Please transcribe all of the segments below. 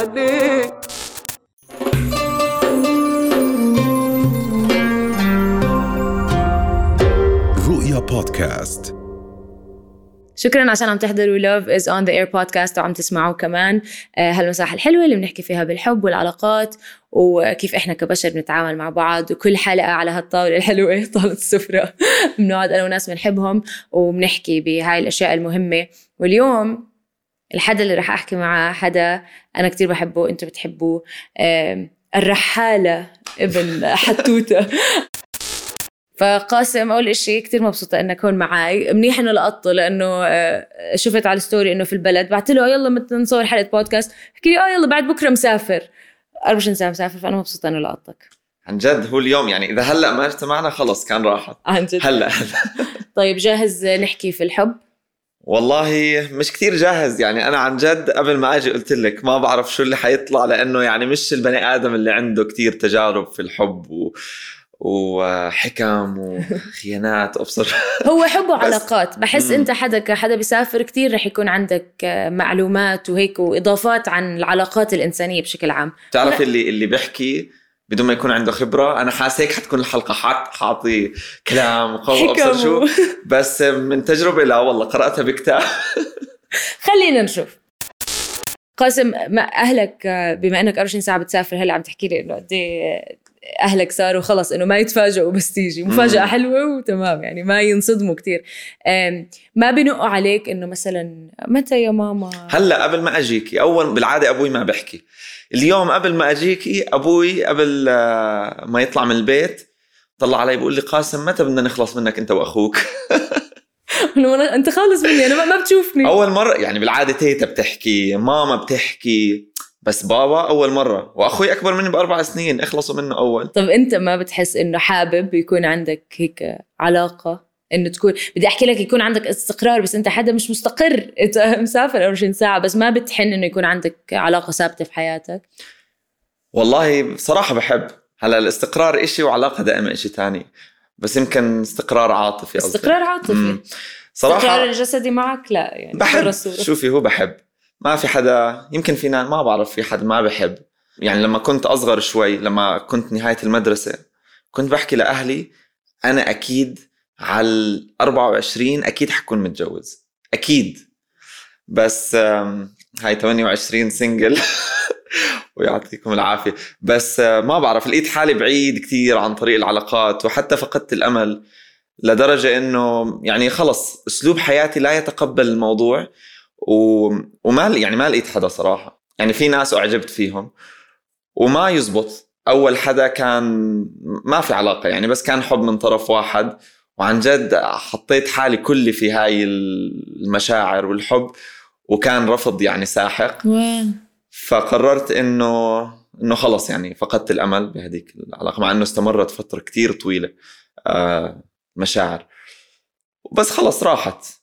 عليك رؤيا بودكاست. شكرا عشان عم تحضروا Love is on the air بودكاست وعم تسمعوا كمان. آه، هالمساحة الحلوة اللي بنحكي فيها بالحب والعلاقات وكيف إحنا كبشر بنتعامل مع بعض وكل حلقة على هالطاولة الحلوة طاولة السفرة. بنقعد أنا وناس بنحبهم وبنحكي بهاي الأشياء المهمة. واليوم الحدا اللي رح أحكي معاه حدا أنا كتير بحبه أنتم بتحبوه. الرحالة ابن حتوتة. فقاسم أول إشي كتير مبسوطة انك هون معي منيح إنه لقطته لأنه آه، شفت على الستوري إنه في البلد. بعت له يلا مت- نصور حلقة بودكاست حكي لي آه يلا بعد بكرة مسافر. 24 ساعه مسافر فأنا مبسوطة إنه لقطتك عن جد هو اليوم يعني إذا هلأ ما اجتمعنا خلص كان راحت. عن جد. هلا هلأ. طيب جاهز نحكي في الحب؟ والله مش كتير جاهز. يعني أنا عن جد قبل ما أجي قلت لك ما بعرف شو اللي حيطلع لأنه يعني مش البني آدم اللي عنده كتير تجارب في الحب و... وحكم وخيانات. أبصر. هو حب وعلاقات. بحس. أنت حدا كحدا بيسافر كتير رح يكون عندك معلومات وهيك وإضافات عن العلاقات الإنسانية بشكل عام. بتعرف اللي اللي بيحكي بدون ما يكون عنده خبرة. أنا حاسس هيك حتكون الحلقة حط حاعطي كلام وقول أبصر شو. بس من تجربة لا والله قرأتها بكتاب. خلينا نشوف. قاسم ما أهلك بما إنك 24 ساعة بتسافر هلا عم تحكي لي إنه قد إيه أهلك صاروا خلص إنه ما يتفاجئوا بس تيجي. مفاجأة. حلوة وتمام يعني ما ينصدموا كثير ما بنقوا عليك إنه مثلا متى يا ماما؟ هلأ قبل ما أجيكي أول بالعادة أبوي ما بحكي. اليوم قبل ما أجيكي أبوي قبل آه، ما يطلع من البيت طلع علي بيقول لي قاسم متى بدنا نخلص منك أنت وأخوك؟ أنت خالص مني أنا ما- ما بتشوفني. أول مرة يعني بالعادة تيتا بتحكي ماما بتحكي. بس بابا أول مرة وأخوي أكبر مني بأربع سنين اخلصوا منه أول. طب أنت ما بتحس إنه حابب يكون عندك هيك علاقة؟ إنه تكون بدي أحكي لك يكون عندك استقرار بس أنت حدا مش مستقر. أنت مسافر 24 ساعة بس ما بتحن إنه يكون عندك علاقة ثابتة في حياتك؟ والله بصراحة بحب. هلا الاستقرار إشي وعلاقة دائما إشي تاني. بس يمكن استقرار عاطفي. استقرار عاطفي. مم. استقرار صراحة الجسدي معك؟ لا يعني بحب. شوفي هو بحب. ما في حدا يمكن في ناس ما بعرف في حدا ما بحب. يعني لما كنت أصغر شوي لما كنت نهاية المدرسة كنت بحكي لأهلي أنا أكيد على ال 24 أكيد حكون متجوز. أكيد. بس هاي 28 سنجل ويعطيكم العافية. بس آه، ما بعرف لقيت حالي بعيد كثير عن طريق العلاقات وحتى فقدت الأمل لدرجة إنه يعني خلص أسلوب حياتي لا يتقبل الموضوع. و... وما يعني ما لقيت حدا صراحة. يعني في ناس أعجبت فيهم. وما يزبط. أول حدا كان ما في علاقة يعني بس كان حب من طرف واحد. وعن جد حطيت حالي كلي في هاي المشاعر والحب. وكان رفض يعني ساحق. فقررت إنه إنه خلص يعني فقدت الأمل بهذيك العلاقة مع إنه استمرت فترة كتير طويلة آه مشاعر. بس خلص راحت.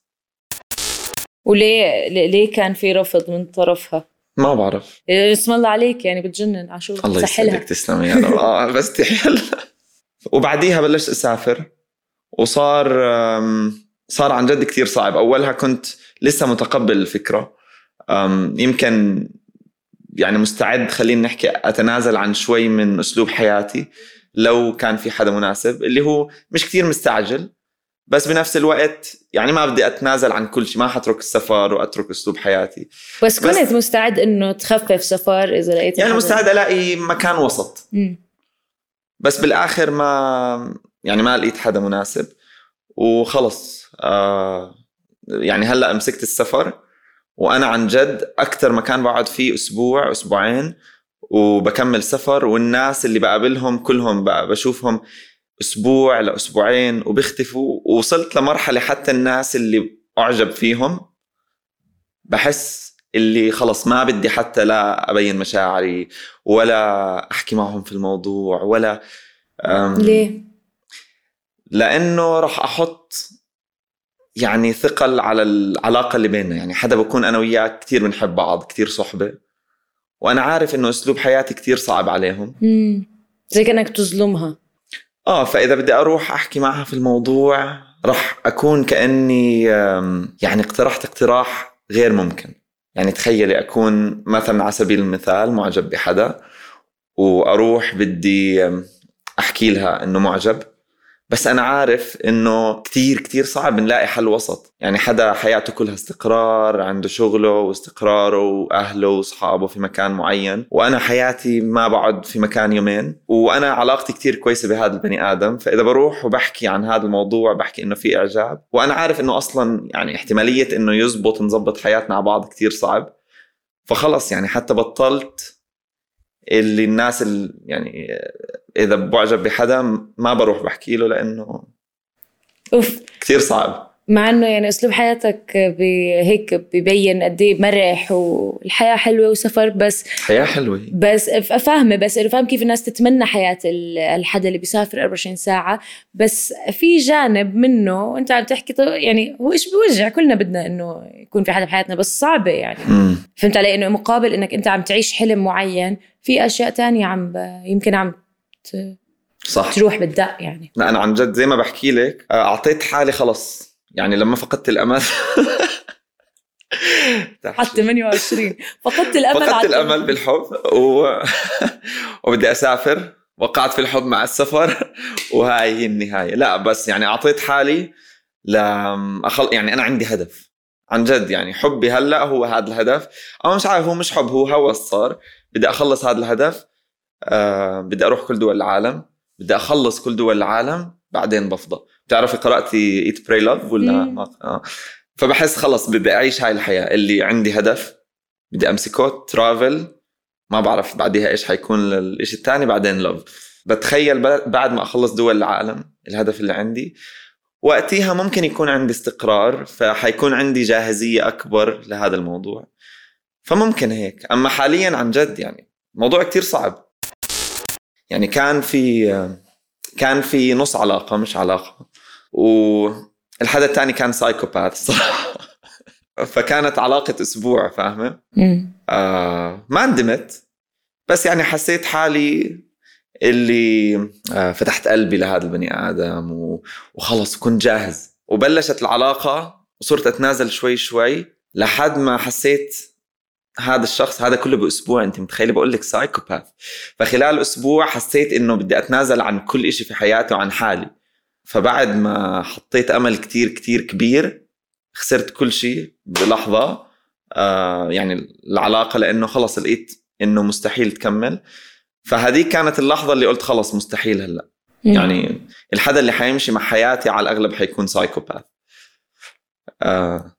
وليه ليه كان في رفض من طرفها؟ ما بعرف. اسم الله عليك يعني بتجنن. عشو الله يسعدك تسلمي يا رب. آه بس تحل. وبعديها بلشت أسافر وصار صار عن جد كثير صعب. أولها كنت لسه متقبل الفكرة. يمكن يعني مستعد خلينا نحكي أتنازل عن شوي من أسلوب حياتي لو كان في حدا مناسب اللي هو مش كثير مستعجل. بس بنفس الوقت يعني ما بدي أتنازل عن كل شيء ما حترك السفر وأترك أسلوب حياتي. بس بس- كنت مستعد إنه تخفف سفر إذا لقيت يعني مستعد ألاقي مكان وسط. مم. بس بالآخر ما يعني ما لقيت حدا مناسب. وخلص آه يعني هلأ مسكت السفر وأنا عن جد أكثر مكان بقعد فيه أسبوع أسبوعين وبكمل سفر والناس اللي بقابلهم كلهم بقى بشوفهم أسبوع لاسبوعين وبيختفوا. ووصلت لمرحلة حتى الناس اللي أعجب فيهم بحس اللي خلص ما بدي حتى لا أبين مشاعري ولا أحكي معهم في الموضوع ولا ليه؟ لأنه راح أحط يعني ثقل على العلاقة اللي بيننا. يعني حدا بكون أنا وياه كثير بنحب بعض كثير صحبة. وأنا عارف إنه أسلوب حياتي كثير صعب عليهم. مم. زي كأنك بتظلمها. آه فإذا بدي أروح أحكي معها في الموضوع راح أكون كأني يعني اقترحت اقتراح غير ممكن. يعني تخيلي أكون مثلا على سبيل المثال معجب بحدا وأروح بدي أحكي لها إنه معجب. بس أنا عارف إنه كتير كتير صعب نلاقي حل وسط. يعني حدا حياته كلها استقرار عنده شغله واستقراره وأهله وأصحابه في مكان معين. وأنا حياتي ما بقعد في مكان يومين. وأنا علاقتي كتير كويسة بهذا البني آدم. فإذا بروح وبحكي عن هذا الموضوع بحكي إنه في إعجاب. وأنا عارف إنه أصلا يعني احتمالية إنه يزبط نظبط حياتنا على بعض كتير صعب. فخلص يعني حتى بطلت اللي الناس اللي يعني إذا بعجب بحدا ما بروح بحكي له لأنه أوف. كثير صعب. مع إنه يعني أسلوب حياتك هيك ببين قد إيه مرح والحياة حلوة وسفر بس حياة حلوة. بس فاهمه بس إنه فاهم كيف الناس تتمنى حياة الحدا اللي بيسافر 24 ساعة. بس في جانب منه أنت عم تحكي يعني هو إيش بيوجع؟ كلنا بدنا إنه يكون في حدا بحياتنا بس صعبة يعني. مم. فهمت علي؟ إنه مقابل إنك أنت عم تعيش حلم معين في أشياء تانية عم يمكن عم صح. تروح بالدق يعني. لا أنا عن جد زي ما بحكي لك أعطيت حالي خلص. يعني لما فقدت الأمل. على 28 فقدت الأمل فقدت الأمل بالحب و... وبدي أسافر. وقعت في الحب مع السفر. وهاي هي النهاية. لا بس يعني أعطيت حالي ل أخل... يعني أنا عندي هدف. عن جد يعني حبي هلأ هو هذا الهدف. أو مش عارف هو مش حب هو هوس صار بدي أخلص هذا الهدف. آه بدي أروح كل دول العالم. بدي أخلص كل دول العالم. بعدين بفضى. بتعرفي قرأتي Eat Pray Love ولا ما آه. فبحس خلص بدي أعيش هاي الحياة. اللي عندي هدف بدي امسكه travel ما بعرف بعديها إيش حيكون الشيء الثاني بعدين love بتخيل بعد ما أخلص دول العالم الهدف اللي عندي. وقتها ممكن يكون عندي استقرار فحيكون عندي جاهزية أكبر لهذا الموضوع. فممكن هيك. أما حاليا عن جد يعني موضوع كتير صعب. يعني كان في كان في نص علاقة مش علاقة. والحدا الثاني كان سايكوباث صراحة. فكانت علاقة أسبوع فاهمة؟ آه ما ندمت بس يعني حسيت حالي اللي آه فتحت قلبي لهذا البني آدم وخلص كنت جاهز. وبلشت العلاقة وصرت أتنازل شوي شوي لحد ما حسيت هذا الشخص هذا كله بأسبوع أنت متخيلة؟ بقول لك سايكوباث فخلال أسبوع حسيت إنه بدي أتنازل عن كل شيء في حياتي وعن حالي. فبعد ما حطيت أمل كتير كتير كبير خسرت كل شيء بلحظة. آه يعني العلاقة لأنه خلص لقيت إنه مستحيل تكمل. فهذه كانت اللحظة اللي قلت خلص مستحيل هلأ. يعني الحدا اللي حيمشي مع حياتي على الأغلب حيكون سايكوباث آه,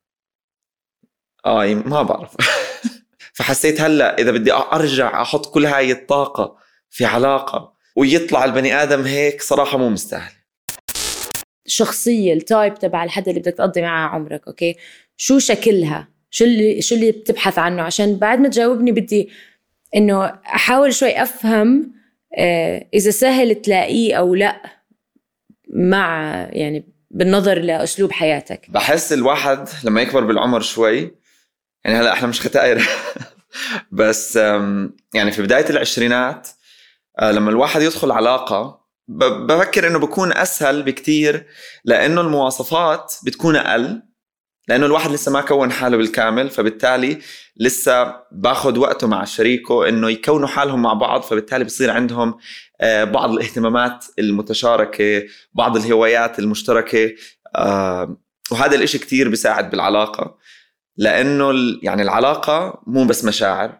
آه ما بعرف. فحسيت هلأ إذا بدي أرجع أحط كل هاي الطاقة في علاقة ويطلع البني آدم هيك صراحة مو مستاهل. الشخصيه ال type تبع الحدا اللي بدك تقضي معاه عمرك أوكي؟ شو شكلها؟ شو اللي شو اللي بتبحث عنه؟ عشان بعد ما تجاوبني بدي إنه أحاول شوي أفهم آه، إذا سهل تلاقيه أو لأ مع يعني بالنظر لأسلوب حياتك. بحس الواحد لما يكبر بالعمر شوي يعني هلا إحنا مش ختائر بس يعني في بداية العشرينات آه، لما الواحد يدخل علاقة بفكر إنه بكون أسهل بكتير لأنه المواصفات بتكون أقل لأنه الواحد لسه ما كون حاله بالكامل فبالتالي لسه باخذ وقته مع شريكه إنه يكونوا حالهم مع بعض فبالتالي بصير عندهم آه، بعض الاهتمامات المتشاركة بعض الهوايات المشتركة وهذا الإشي كتير بيساعد بالعلاقة. لأنه يعني العلاقة مو بس مشاعر.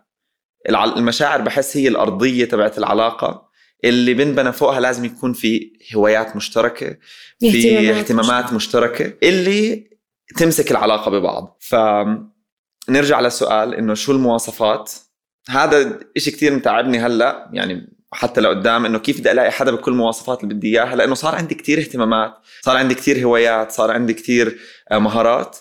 المشاعر بحس هي الأرضية تبعت العلاقة. اللي بنبنى فوقها لازم يكون في هوايات مشتركة في اهتمامات مشتركة. اللي تمسك العلاقة ببعض. فنرجع للسؤال إنه شو المواصفات؟ هذا إشي كتير متعبني هلأ يعني حتى لقدام إنه كيف بدي ألاقي حدا بكل المواصفات اللي بدي إياها؟ لأنه صار عندي كتير اهتمامات صار عندي كتير هوايات صار عندي كتير آه، مهارات.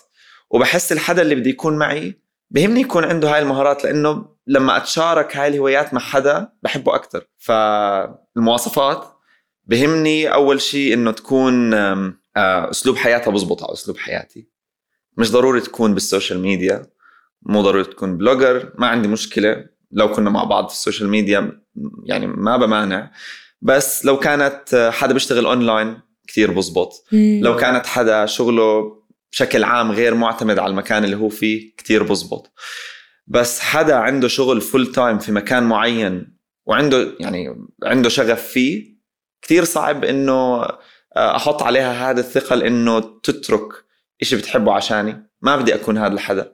وبحس الحدا اللي بده يكون معي بهمني يكون عنده هاي المهارات لأنه لما أتشارك هاي الهوايات مع حدا بحبه أكثر فالمواصفات بهمني أول شيء إنه تكون آه، أسلوب حياتها بزبط على أسلوب حياتي. مش ضروري تكون بالسوشيال ميديا مو ضروري تكون blogger ما عندي مشكلة. لو كنا مع بعض في السوشيال ميديا يعني ما بمانع. بس لو كانت حدا بيشتغل أونلاين كثير بزبط. لو كانت حدا شغله بشكل عام غير معتمد على المكان اللي هو فيه كتير بزبط. بس حدا عنده شغل full time في مكان معين وعنده يعني عنده شغف فيه كثير صعب إنه آه، أحط عليها هذا الثقل إنه تترك إشي بتحبه عشاني. ما بدي أكون هذا الحدا.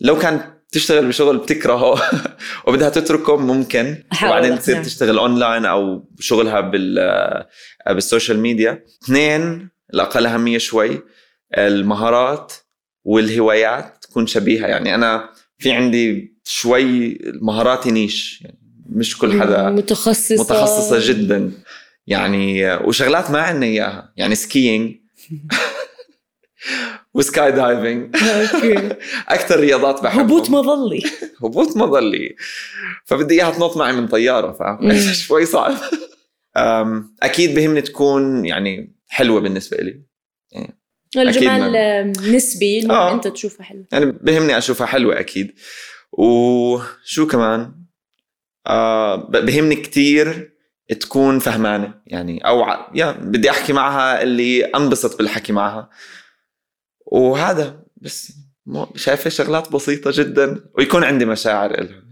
لو كان تشتغل بشغل بتكرهه وبدها تتركه ممكن. وبعدين تصير تشتغل اونلاين أو شغلها بال آه، بالسوشيال ميديا اثنين الأقل أهمية شوي المهارات والهوايات تكون شبيهة. يعني أنا في عندي شوي مهاراتي niche يعني مش كل حدا متخصصة. متخصصة جدا. يعني وشغلات ما عندنا إياها. يعني skiing و skydiving أكثر رياضات بحبها هبوط مظلي هبوط مظلي فبدي إياها تنط معي من طيارة فاهم؟ شوي صعب. أكيد بهمني تكون يعني حلوة بالنسبة لي. يعني الجمال نسبي المهم آه. أنت تشوفها حلوة. يعني بهمني أشوفها حلوة أكيد. وشو كمان؟ آه بهمني كتير تكون فهمانة. يعني أو يا بدي أحكي معها اللي أنبسط بالحكي معها. وهذا بس شايفة شغلات بسيطة جدا. ويكون عندي مشاعر لها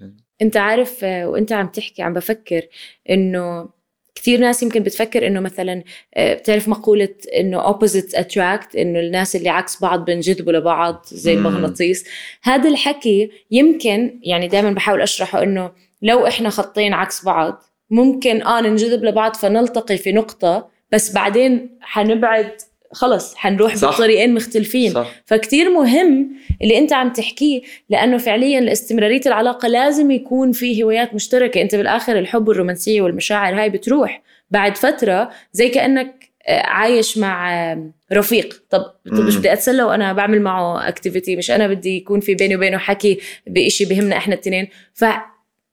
أنت عارف آه، وأنت عم تحكي عم بفكر إنه كثير ناس يمكن بتفكر إنه مثلا آه، بتعرف مقولة إنه opposites attract إنه الناس اللي عكس بعض بنجذبوا لبعض زي المغناطيس. هذا الحكي يمكن يعني دائما بحاول أشرحه إنه لو إحنا خطين عكس بعض ممكن آه ننجذب لبعض فنلتقي في نقطة بس بعدين حنبعد خلص حنروح صح. بطريقين مختلفين. صح. فكتير مهم اللي انت عم تحكيه لأنه فعليا لاستمرارية العلاقة لازم يكون في هوايات مشتركة. انت بالآخر الحب والرومانسيه والمشاعر هاي بتروح بعد فترة زي كأنك آه، عايش مع رفيق. طب مش بدي أتسلى وأنا بعمل معه اكتيفيتي مش أنا بدي يكون في بيني وبينه حكي بإشي بهمنا إحنا الاثنين ف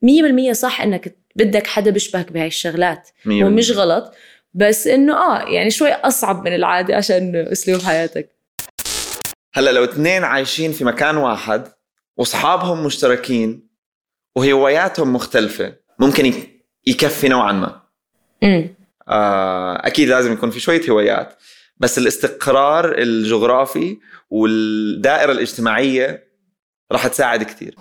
100% صح إنك بدك حدا بيشبهك بهاي الشغلات. ومش غلط. بس إنه آه يعني شوي أصعب من العادة عشان أسلوب حياتك. هلا لو اثنين عايشين في مكان واحد وأصحابهم مشتركين وهواياتهم مختلفة ممكن يكفي نوعا ما. امم آه أكيد لازم يكون في شوية هوايات بس الاستقرار الجغرافي والدائرة الاجتماعية راح تساعد كثير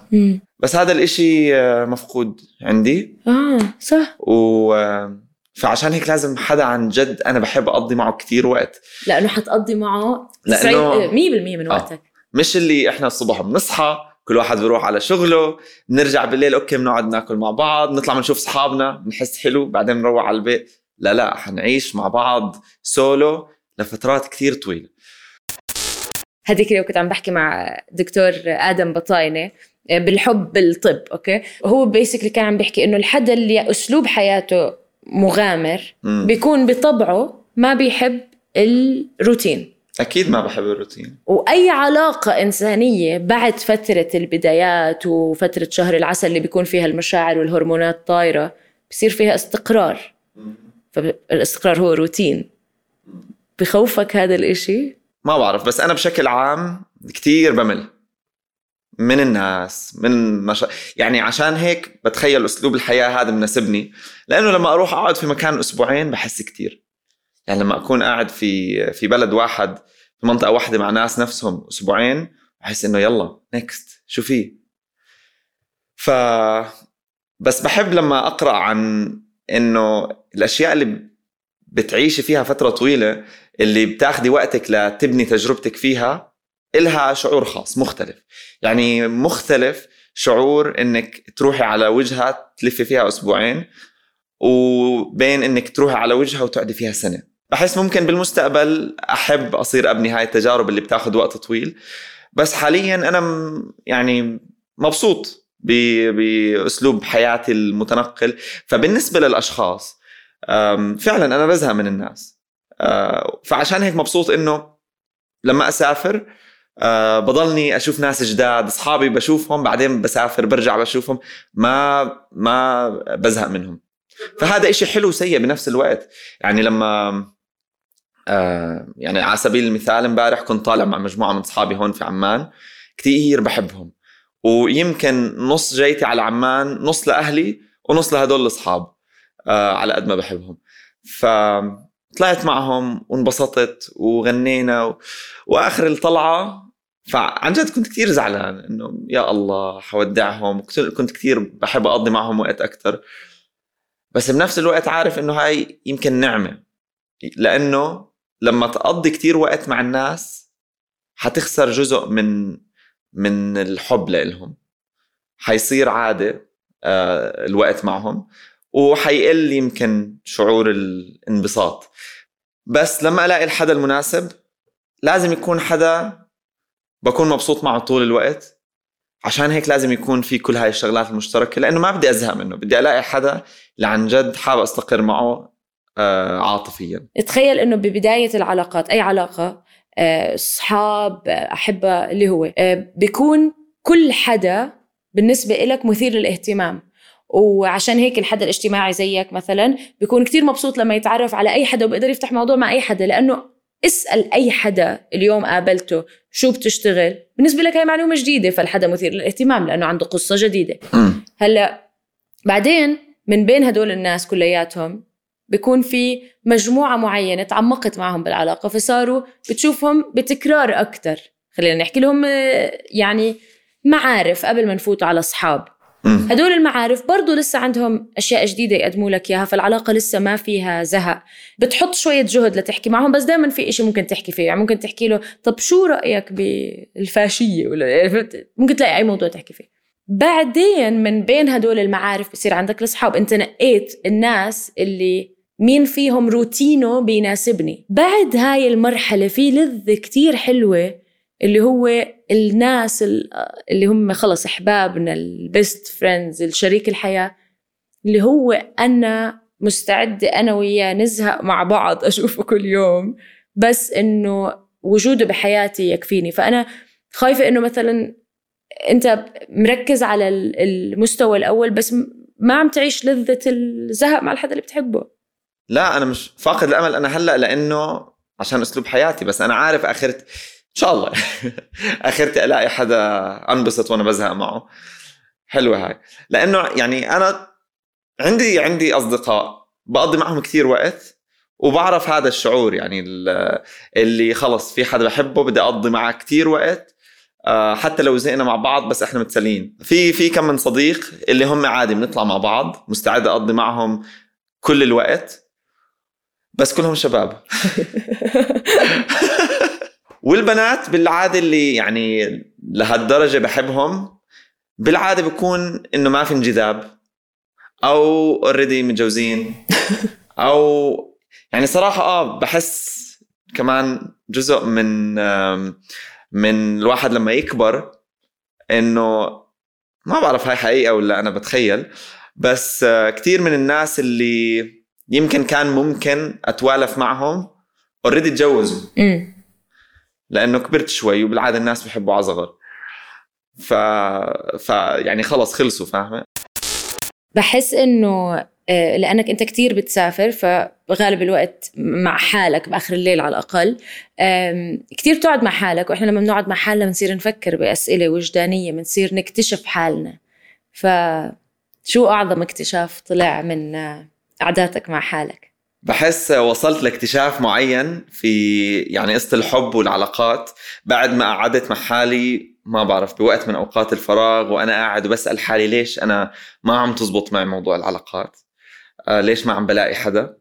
بس هذا الإشي آه، مفقود عندي. آه صح. و فعشان هيك لازم حدا عن جد أنا بحب أقضي معه كتير وقت لأنه حتقضي معه لأنه 100% من آه. وقتك آه. مش اللي إحنا الصبح بنصحى كل واحد بيروح على شغله بنرجع بالليل أوكي بنقعد ناكل مع بعض نطلع بنشوف اصحابنا بنحس حلو بعدين بنروح على البيت لا لا حنعيش مع بعض سولو لفترات كتير طويلة هذيك اليوم كنت عم بحكي مع دكتور آدم بطاينة بالحب بالطب أوكي هو basically كان عم بيحكي إنه الحدا اللي أسلوب حياته مغامر بيكون بطبعه ما بيحب الروتين. أكيد ما بحب الروتين. وأي علاقة إنسانية بعد فترة البدايات وفترة شهر العسل اللي بيكون فيها المشاعر والهرمونات طايرة بصير فيها استقرار. فالاستقرار هو روتين. بخوفك هذا الإشي؟ ما بعرف بس أنا بشكل عام كتير بمل. من الناس من مش... يعني عشان هيك بتخيل أسلوب الحياة هذا مناسبني. لأنه لما أروح أقعد في مكان أسبوعين بحس كتير. يعني لما أكون قاعد في في بلد واحد في منطقة واحدة مع ناس نفسهم أسبوعين بحس إنه يلا نيكست شو في؟ ف بس بحب لما أقرأ عن إنه الأشياء اللي بتعيشي فيها فترة طويلة اللي بتاخدي وقتك لتبني تجربتك فيها إلها شعور خاص مختلف. يعني مختلف شعور إنك تروحي على وجهه تلفي فيها أسبوعين وبين إنك تروحي على وجهه وتقعدي فيها سنة. بحس ممكن بالمستقبل أحب أصير أبني هاي التجارب اللي بتاخذ وقت طويل. بس حاليا أنا يعني مبسوط بأسلوب حياتي المتنقل. فبالنسبة للأشخاص فعلا أنا بزهق من الناس. أه، فعشان هيك مبسوط إنه لما أسافر أه بضلني أشوف ناس جداد أصحابي بشوفهم بعدين بسافر برجع بشوفهم. ما ما بزهق منهم. فهذا إشي حلو وسيء بنفس الوقت. يعني لما آه يعني على سبيل المثال امبارح كنت طالع مع مجموعة من أصحابي هون في عمان كثير بحبهم. ويمكن نص جيتي على عمان نص لأهلي ونص لهدول الأصحاب آه على قد ما بحبهم. فطلعت معهم وانبسطت وغنينا و... وآخر الطلعة فعن جد كنت كتير زعلان إنه يا الله حودعهم كنت كتير بحب أقضي معهم وقت أكثر بس بنفس الوقت عارف إنه هاي يمكن نعمة. لأنه لما تقضي كتير وقت مع الناس حتخسر جزء من من الحب لإلهم. حيصير عادة آه، الوقت معهم وحيقل يمكن شعور الانبساط. بس لما ألاقي الحدا المناسب لازم يكون حدا بكون مبسوط معه طول الوقت عشان هيك لازم يكون في كل هاي الشغلات المشتركة لأنه ما بدي أزهق منه بدي ألاقي حدا اللي عن جد حابب أستقر معه آه عاطفيا. تخيل أنه ببداية العلاقات أي علاقة أصحاب آه أحبة اللي هو آه بيكون كل حدا بالنسبة لك مثير للاهتمام. وعشان هيك الحدا الاجتماعي زيك مثلا بيكون كتير مبسوط لما يتعرف على أي حدا وبيقدر يفتح موضوع مع أي حدا لأنه اسأل أي حدا اليوم قابلته شو بتشتغل. بالنسبة لك هاي معلومة جديدة فالحدا مثير للاهتمام لأنه عنده قصة جديدة. هلأ بعدين من بين هدول الناس كلياتهم بيكون في مجموعة معينة تعمقت معهم بالعلاقة فصاروا بتشوفهم بتكرار أكتر. خلينا نحكي لهم يعني معارف قبل ما نفوتوا على أصحاب. هدول المعارف برضو لسه عندهم أشياء جديدة يقدموا لك إياها فالعلاقة لسه ما فيها زهق. بتحط شوية جهد لتحكي معهم بس دائما في إشي ممكن تحكي فيه. يعني ممكن تحكي له طب شو رأيك بالفاشية؟ ولا ممكن تلاقي أي موضوع تحكي فيه. بعدين من بين هدول المعارف بصير عندك الأصحاب. أنت نقيت الناس اللي مين فيهم روتينه بيناسبني. بعد هاي المرحلة في لذة كتير حلوة اللي هو الناس اللي هم خلص أحبابنا ال best friends الشريك الحياة اللي هو أنا مستعدة أنا وياه نزهق مع بعض أشوفه كل يوم بس إنه وجوده بحياتي يكفيني. فأنا خايفة إنه مثلا أنت مركز على المستوى الأول بس ما عم تعيش لذة الزهق مع الحدا اللي بتحبه. لا أنا مش فاقد الأمل أنا هلأ لأنه عشان أسلوب حياتي بس أنا عارف آخرت شاء الله. اخرتي ألاقي حدا أنبسط وأنا بزهق معه. حلوة هاي. لأنه يعني أنا عندي عندي أصدقاء بقضي معهم كثير وقت وبعرف هذا الشعور يعني اللي خلص في حدا بحبه بدي أقضي معه كثير وقت. آه، حتى لو زهقنا مع بعض بس إحنا متسلين. في في كم من صديق اللي هم عادي بنطلع مع بعض مستعد أقضي معهم كل الوقت بس كلهم شباب. والبنات بالعادة اللي يعني لهالدرجة بحبهم بالعادة بكون إنه ما في انجذاب أو اوريدي متجوزين أو يعني صراحة آه بحس كمان جزء من من الواحد لما يكبر إنه ما بعرف هاي حقيقة ولا أنا بتخيل بس آه، كثير من الناس اللي يمكن كان ممكن أتوالف معهم اوريدي تجوزوا لأنه كبرت شوي وبالعادة الناس بحبوا على صغر ف... ف يعني خلص خلصوا فاهمة؟ بحس إنه آه، لأنك أنت كتير بتسافر فغالب الوقت مع حالك بآخر الليل على الأقل كتير تقعد مع حالك وإحنا لما بنقعد مع حالنا بنصير نفكر بأسئلة وجدانية بنصير نكتشف حالنا. فشو أعظم اكتشاف طلع من آه، قعداتك مع حالك؟ بحس وصلت لاكتشاف معين في يعني قصة الحب والعلاقات بعد ما قعدت مع حالي ما بعرف بوقت من أوقات الفراغ وأنا قاعد وبسأل حالي ليش أنا ما عم تزبط معي موضوع العلاقات؟ آه ليش ما عم بلاقي حدا؟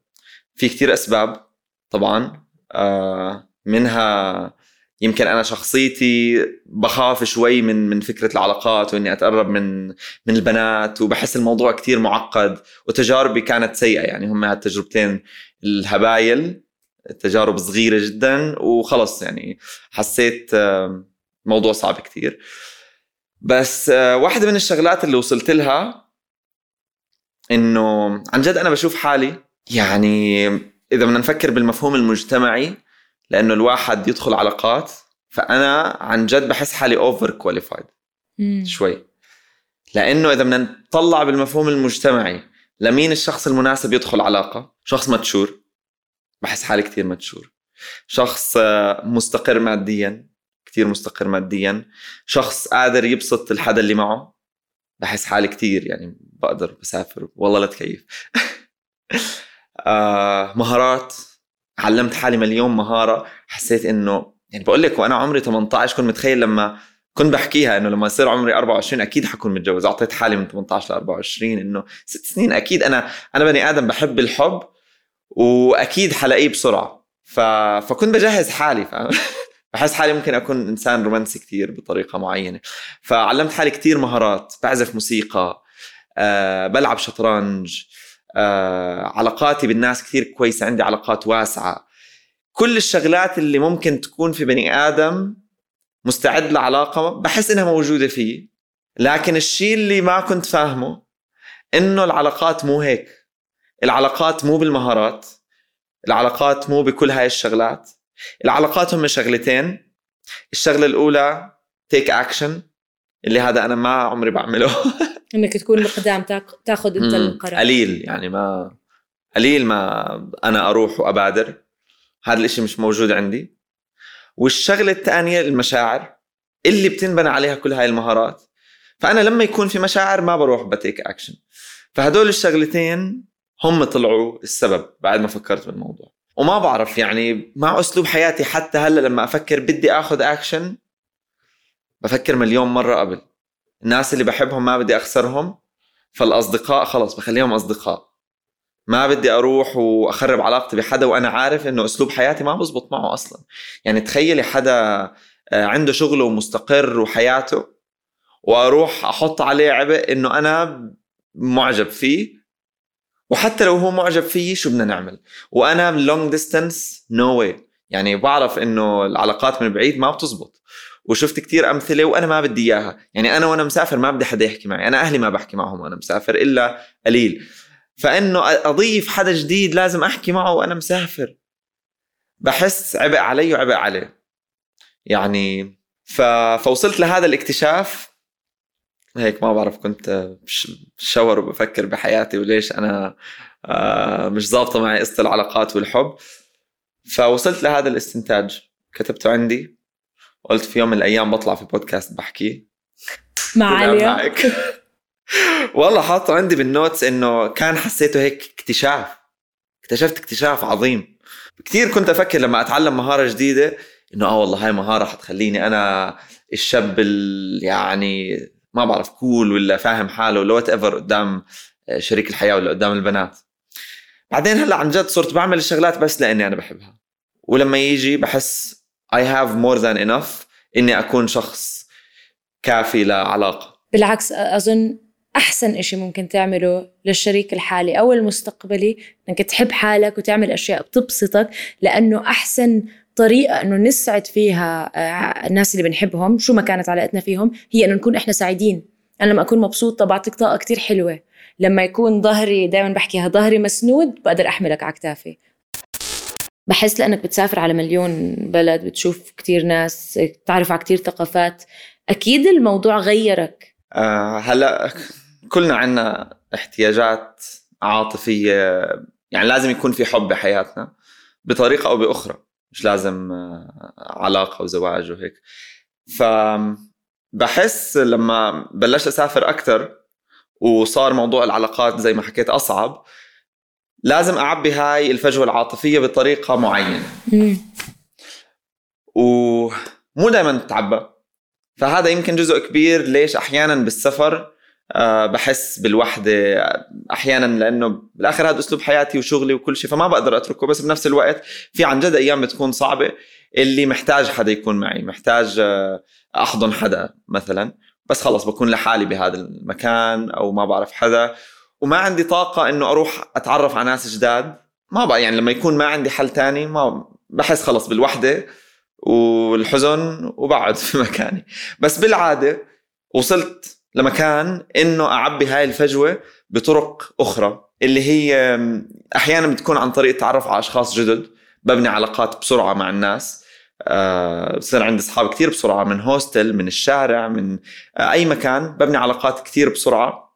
في كتير أسباب طبعا آه منها يمكن أنا شخصيتي بخاف شوي من من فكرة العلاقات وإني أتقرب من من البنات وبحس الموضوع كتير معقد. وتجاربي كانت سيئة يعني هم هالتجربتين الهبايل تجارب صغيرة جدا وخلص يعني حسيت موضوع صعب كتير. بس آه، واحدة من الشغلات اللي وصلت لها إنه عن جد أنا بشوف حالي يعني إذا بدنا نفكر بالمفهوم المجتمعي لأنه الواحد يدخل علاقات فأنا عن جد بحس حالي overqualified شوي. لأنه إذا بدنا نطلع بالمفهوم المجتمعي لمين الشخص المناسب يدخل علاقة؟ شخص متشور. بحس حالي كثير متشور. شخص آه، مستقر ماديا كثير مستقر ماديا. شخص قادر يبسط الحدا اللي معه. بحس حالي كثير يعني بقدر بسافر. والله لا تكيف. آه مهارات. علمت حالي مليون مهارة حسيت إنه يعني بقول لك وأنا عمري 18 كنت متخيل لما كنت بحكيها إنه لما يصير عمري 24 أكيد حكون متجوز أعطيت حالي من 18 ل 24 إنه ست سنين أكيد أنا أنا بني آدم بحب الحب وأكيد حلاقيه بسرعة ف... فكنت بجهز حالي فاهم؟ بحس حالي ممكن أكون إنسان رومانسي كثير بطريقة معينة فعلمت حالي كثير مهارات بعزف موسيقى أه بلعب شطرنج علاقاتي بالناس كثير كويسة عندي علاقات واسعة. كل الشغلات اللي ممكن تكون في بني آدم مستعد لعلاقة بحس إنها موجودة فيه. لكن الشيء اللي ما كنت فاهمه إنه العلاقات مو هيك. العلاقات مو بالمهارات. العلاقات مو بكل هاي الشغلات. العلاقات هم شغلتين. الشغلة الأولى تيك أكشن اللي هذا أنا ما عمري بعمله. إنك تكون مقدام تاخذ أنت القرار. قليل يعني ما قليل ما أنا أروح وأبادر. هذا الإشي مش موجود عندي. والشغلة الثانية المشاعر اللي بتنبنى عليها كل هاي المهارات. فأنا لما يكون في مشاعر ما بروح بتيك أكشن. فهدول الشغلتين هم طلعوا السبب بعد ما فكرت بالموضوع. وما بعرف يعني مع أسلوب حياتي حتى هلأ لما أفكر بدي آخذ أكشن بفكر مليون مرة قبل. الناس اللي بحبهم ما بدي أخسرهم فالأصدقاء خلص بخليهم أصدقاء. ما بدي أروح وأخرب علاقتي بحدا وأنا عارف إنه أسلوب حياتي ما بزبط معه أصلا. يعني تخيلي حدا آه، عنده شغله ومستقر وحياته وأروح أحط عليه عبء إنه أنا معجب فيه وحتى لو هو معجب فيي شو بدنا نعمل؟ وأنا long distance no way يعني بعرف إنه العلاقات من بعيد ما بتزبط. وشفت كتير أمثلة وأنا ما بدي إياها. يعني أنا وأنا مسافر ما بدي حدا يحكي معي. أنا أهلي ما بحكي معهم وأنا مسافر إلا قليل. فإنه أضيف حدا جديد لازم أحكي معه وأنا مسافر. بحس عبء علي وعبء عليه. يعني ف... فوصلت لهذا الاكتشاف. هيك ما بعرف كنت بشاور وبفكر بحياتي وليش أنا آه، مش ظابطة معي قصه العلاقات والحب. فوصلت لهذا الاستنتاج. كتبته عندي. قلت في يوم من الأيام بطلع في بودكاست بحكي. مع عليا. والله حاطه عندي بال notes إنه كان حسيته هيك اكتشاف. اكتشفت اكتشاف عظيم. كثير كنت أفكر لما أتعلم مهارة جديدة إنه آه والله هاي مهارة حتخليني أنا الشاب يعني ما بعرف cool ولا فاهم حاله ولا whatever قدام شريك الحياة ولا قدام البنات. بعدين هلأ عن جد صرت بعمل الشغلات بس لأني أنا بحبها. ولما يجي بحس I have more than enough. إني أكون شخص كافي لعلاقه بالعكس أظن أحسن إشي ممكن تعمله للشريك الحالي أو المستقبلي إنك تحب حالك وتعمل أشياء بتبسطك لأنه أحسن طريقة إنه نسعد فيها الناس اللي بنحبهم شو ما كانت علاقتنا فيهم هي إنه نكون إحنا سعيدين. أنا لما أكون مبسوطة بعطيك طاقة كتير حلوة. لما يكون ظهري دائما بحكيها ظهري مسنود بقدر أحملك على كتافي. بحس لأنك بتسافر على مليون بلد بتشوف كتير ناس تعرف على كتير ثقافات. أكيد الموضوع غيرك. آه هلأ كلنا عنا احتياجات عاطفية يعني لازم يكون في حب بحياتنا بطريقة أو بأخرى مش لازم آه، علاقة وزواج وهيك. ف بحس لما بلشت أسافر أكثر وصار موضوع العلاقات زي ما حكيت أصعب لازم أعبي هاي الفجوة العاطفية بطريقة معينة. ومو دائما تتعبى. فهذا يمكن جزء كبير ليش أحيانا بالسفر آه، بحس بالوحدة أحيانا لأنه بالآخر هذا أسلوب حياتي وشغلي وكل شيء فما بقدر أتركه. بس بنفس الوقت في عن جد أيام بتكون صعبة اللي محتاج حدا يكون معي محتاج آه، أحضن حدا مثلا. بس خلص بكون لحالي بهذا المكان أو ما بعرف حدا. وما عندي طاقة إنه أروح أتعرف على ناس جداد. ما بقى يعني لما يكون ما عندي حل تاني ما بحس خلص بالوحدة والحزن وبقعد في مكاني. بس بالعادة وصلت لمكان إنه أعبي هاي الفجوة بطرق أخرى اللي هي أحيانا بتكون عن طريق التعرف على أشخاص جدد ببني علاقات بسرعة مع الناس آه، بصير عندي أصحاب كثير بسرعة من هوستل من الشارع من أي مكان ببني علاقات كثير بسرعة.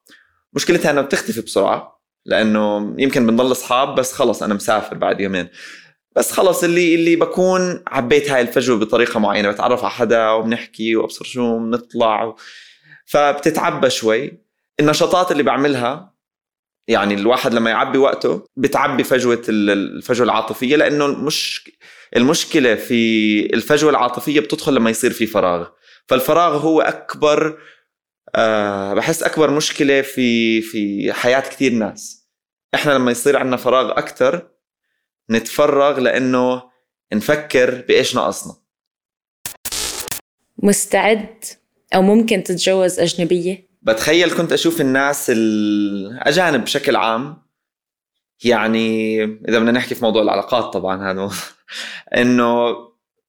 مشكلتها إنها بتختفي بسرعة لأنه يمكن بنضل أصحاب بس خلص أنا مسافر بعد يومين. بس خلص اللي اللي بكون عبيت هاي الفجوة بطريقة معينة بتعرف على حدا وبنحكي وأبصر شو بنطلع و... فبتتعبى شوي. النشاطات اللي بعملها يعني الواحد لما يعبي وقته بتعبي فجوة ال- الفجوة العاطفية لأنه المش المشكلة في الفجوة العاطفية بتدخل لما يصير في فراغ. فالفراغ هو أكبر آه بحس أكبر مشكلة في في حياة كثير ناس. إحنا لما يصير عندنا فراغ أكثر نتفرغ لأنه نفكر بإيش ناقصنا. مستعد أو ممكن تتجوز أجنبية؟ بتخيل كنت أشوف الناس الأجانب بشكل عام يعني إذا بدنا نحكي في موضوع العلاقات طبعا هذا إنه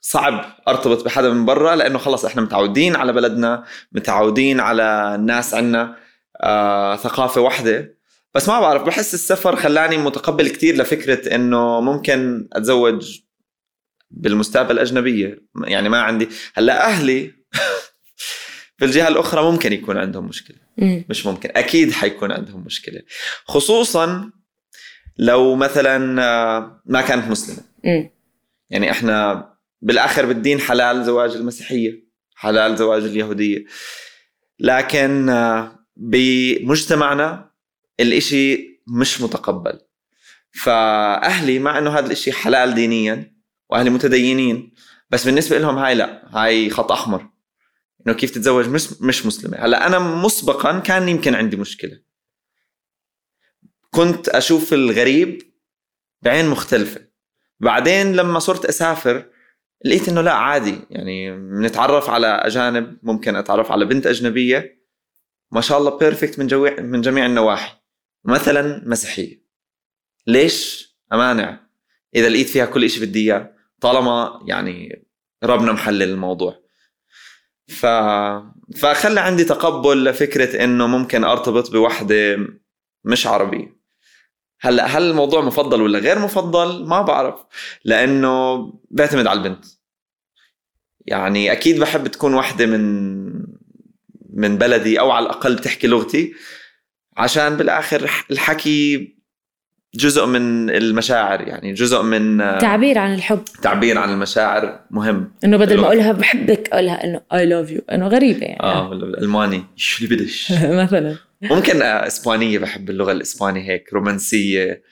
صعب أرتبط بحدا من برا لأنه خلص إحنا متعودين على بلدنا متعودين على الناس عنا آه، ثقافة واحدة بس ما بعرف بحس السفر خلاني متقبل كتير لفكرة إنه ممكن أتزوج بالمستقبل أجنبية. يعني ما عندي هلأ أهلي بالجهة الأخرى ممكن يكون عندهم مشكلة. مش ممكن أكيد حيكون عندهم مشكلة. خصوصا لو مثلا آه، ما كانت مسلمة. يعني إحنا بالآخر بالدين حلال زواج المسيحية حلال زواج اليهودية. لكن آه، بمجتمعنا الإشي مش متقبل. فأهلي مع انه هذا الإشي حلال دينيا وأهلي متدينين. بس بالنسبة لهم هاي لا هاي خط أحمر. إنه كيف تتزوج مش مش مسلمة. هلأ أنا مسبقا كان يمكن عندي مشكلة. كنت أشوف الغريب بعين مختلفة. بعدين لما صرت أسافر لقيت إنه لا عادي. يعني بنتعرف على أجانب ممكن أتعرف على بنت أجنبية. ما شاء الله بيرفكت من جميع من جميع النواحي. مثلا مسيحية. ليش؟ أمانع. إذا لقيت فيها كل شيء بدي إياه طالما يعني ربنا محلل الموضوع. ف فخلى عندي تقبل لفكرة إنه ممكن أرتبط بوحدة مش عربية. هلا هل الموضوع مفضل ولا غير مفضل؟ ما بعرف. لأنه بيعتمد على البنت. يعني أكيد بحب تكون وحده من من بلدي أو على الأقل تحكي لغتي عشان بالآخر الحكي جزء من المشاعر. يعني جزء من تعبير عن الحب. تعبير عن المشاعر مهم. إنه بدل ما. أقولها بحبك أقولها إنه اي لاف يو إنه غريبة يعني. آه ولا بالالماني شو اللي بدش؟ مثلا. ممكن آه، إسبانية بحب اللغة الاسبانيه هيك رومانسية.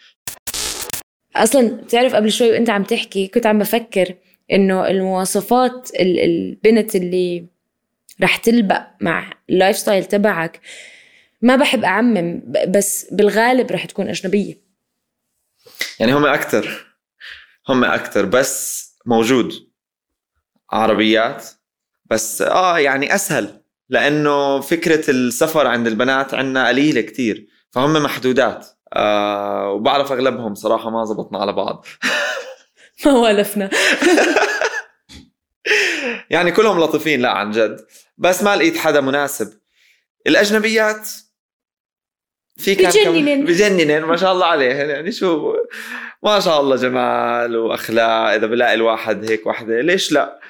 أصلا بتعرف قبل شوي وأنت عم تحكي كنت عم بفكر إنه المواصفات ال- البنت اللي رح تلبق مع ال lifestyle تبعك ما بحب أعمم بس بالغالب رح تكون أجنبية. يعني هم أكثر هم أكثر بس موجود. عربيات بس آه يعني أسهل. لأنه فكرة السفر عند البنات عندنا قليلة كتير فهم محدودات. آه وبعرف أغلبهم صراحة ما زبطنا على بعض. ما والفنا. يعني كلهم لطيفين لا عن جد. بس ما لقيت حدا مناسب. الأجنبيات في كم- بجننن. بجننن ما شاء الله عليهن يعني شو ما شاء الله جمال وأخلاق. إذا بلاقي الواحد هيك وحدة ليش لا؟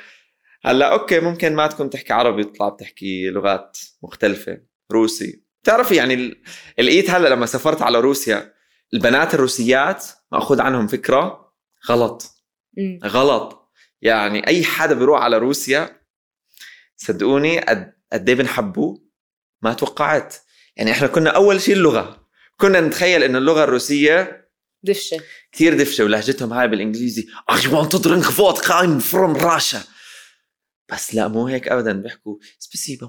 هلا أوكي ممكن ما تكون تحكي عربي تطلع بتحكي لغات مختلفة. روسي. بتعرفي يعني لقيت هلا لما سافرت على روسيا البنات الروسيات ماخذ عنهم فكرة غلط. غلط. يعني أي حدا بيروح على روسيا صدقوني قد قد إيه بنحبوه ما توقعت. يعني إحنا كنا أول شيء اللغة. كنا نتخيل إنه اللغة الروسية دفشة. كثير دفشة ولهجتهم هاي بالإنجليزي. I want to drink vodka I'm from Russia. بس لا مو هيك ابدا بيحكوا سبسيبا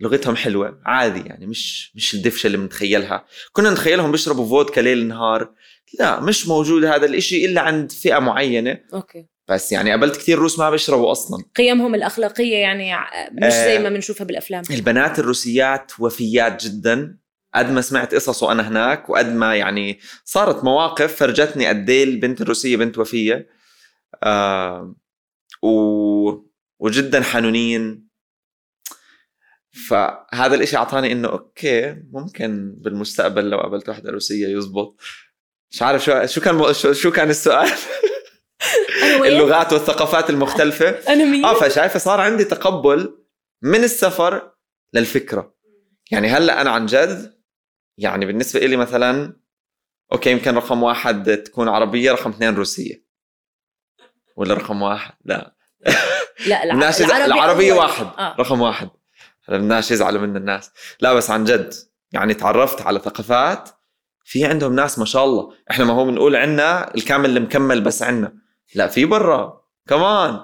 لغتهم حلوة عادي يعني مش مش الدفشة اللي بنتخيلها. كنا نتخيلهم بيشربوا فودكا ليل نهار. لا مش موجود هذا الإشي إلا عند فئة معينة. أوكي. بس يعني قابلت كثير روس ما بيشربوا أصلا. قيمهم الأخلاقية يعني مش زي آه. ما بنشوفها بالأفلام. البنات الروسيات وفيات جدا. قد ما سمعت قصص وانا هناك وقد ما يعني صارت مواقف فرجتني قد إيه البنت الروسية بنت وفية. آه و... وجدا حنونين فهذا الإشي اعطاني إنه أوكي ممكن بالمستقبل لو قابلت واحدة روسية يزبط. مش عارف شو شو كان شو, كان السؤال؟ اللغات والثقافات المختلفة. أنا مين آه فشايفة صار عندي تقبل من السفر للفكرة. يعني هلأ أنا عن جد يعني بالنسبة لي مثلا أوكي يمكن رقم واحد تكون عربية رقم اثنين روسية. ولا رقم واحد؟ لا. لا. الناس العربية أول. واحد. آه. رقم واحد. هلا الناس يزعلوا من الناس. لا بس عن جد يعني تعرفت على ثقافات في عندهم ناس ما شاء الله. إحنا ما هو بنقول عنا الكامل المكمل بس عنا. لا في برا. كمان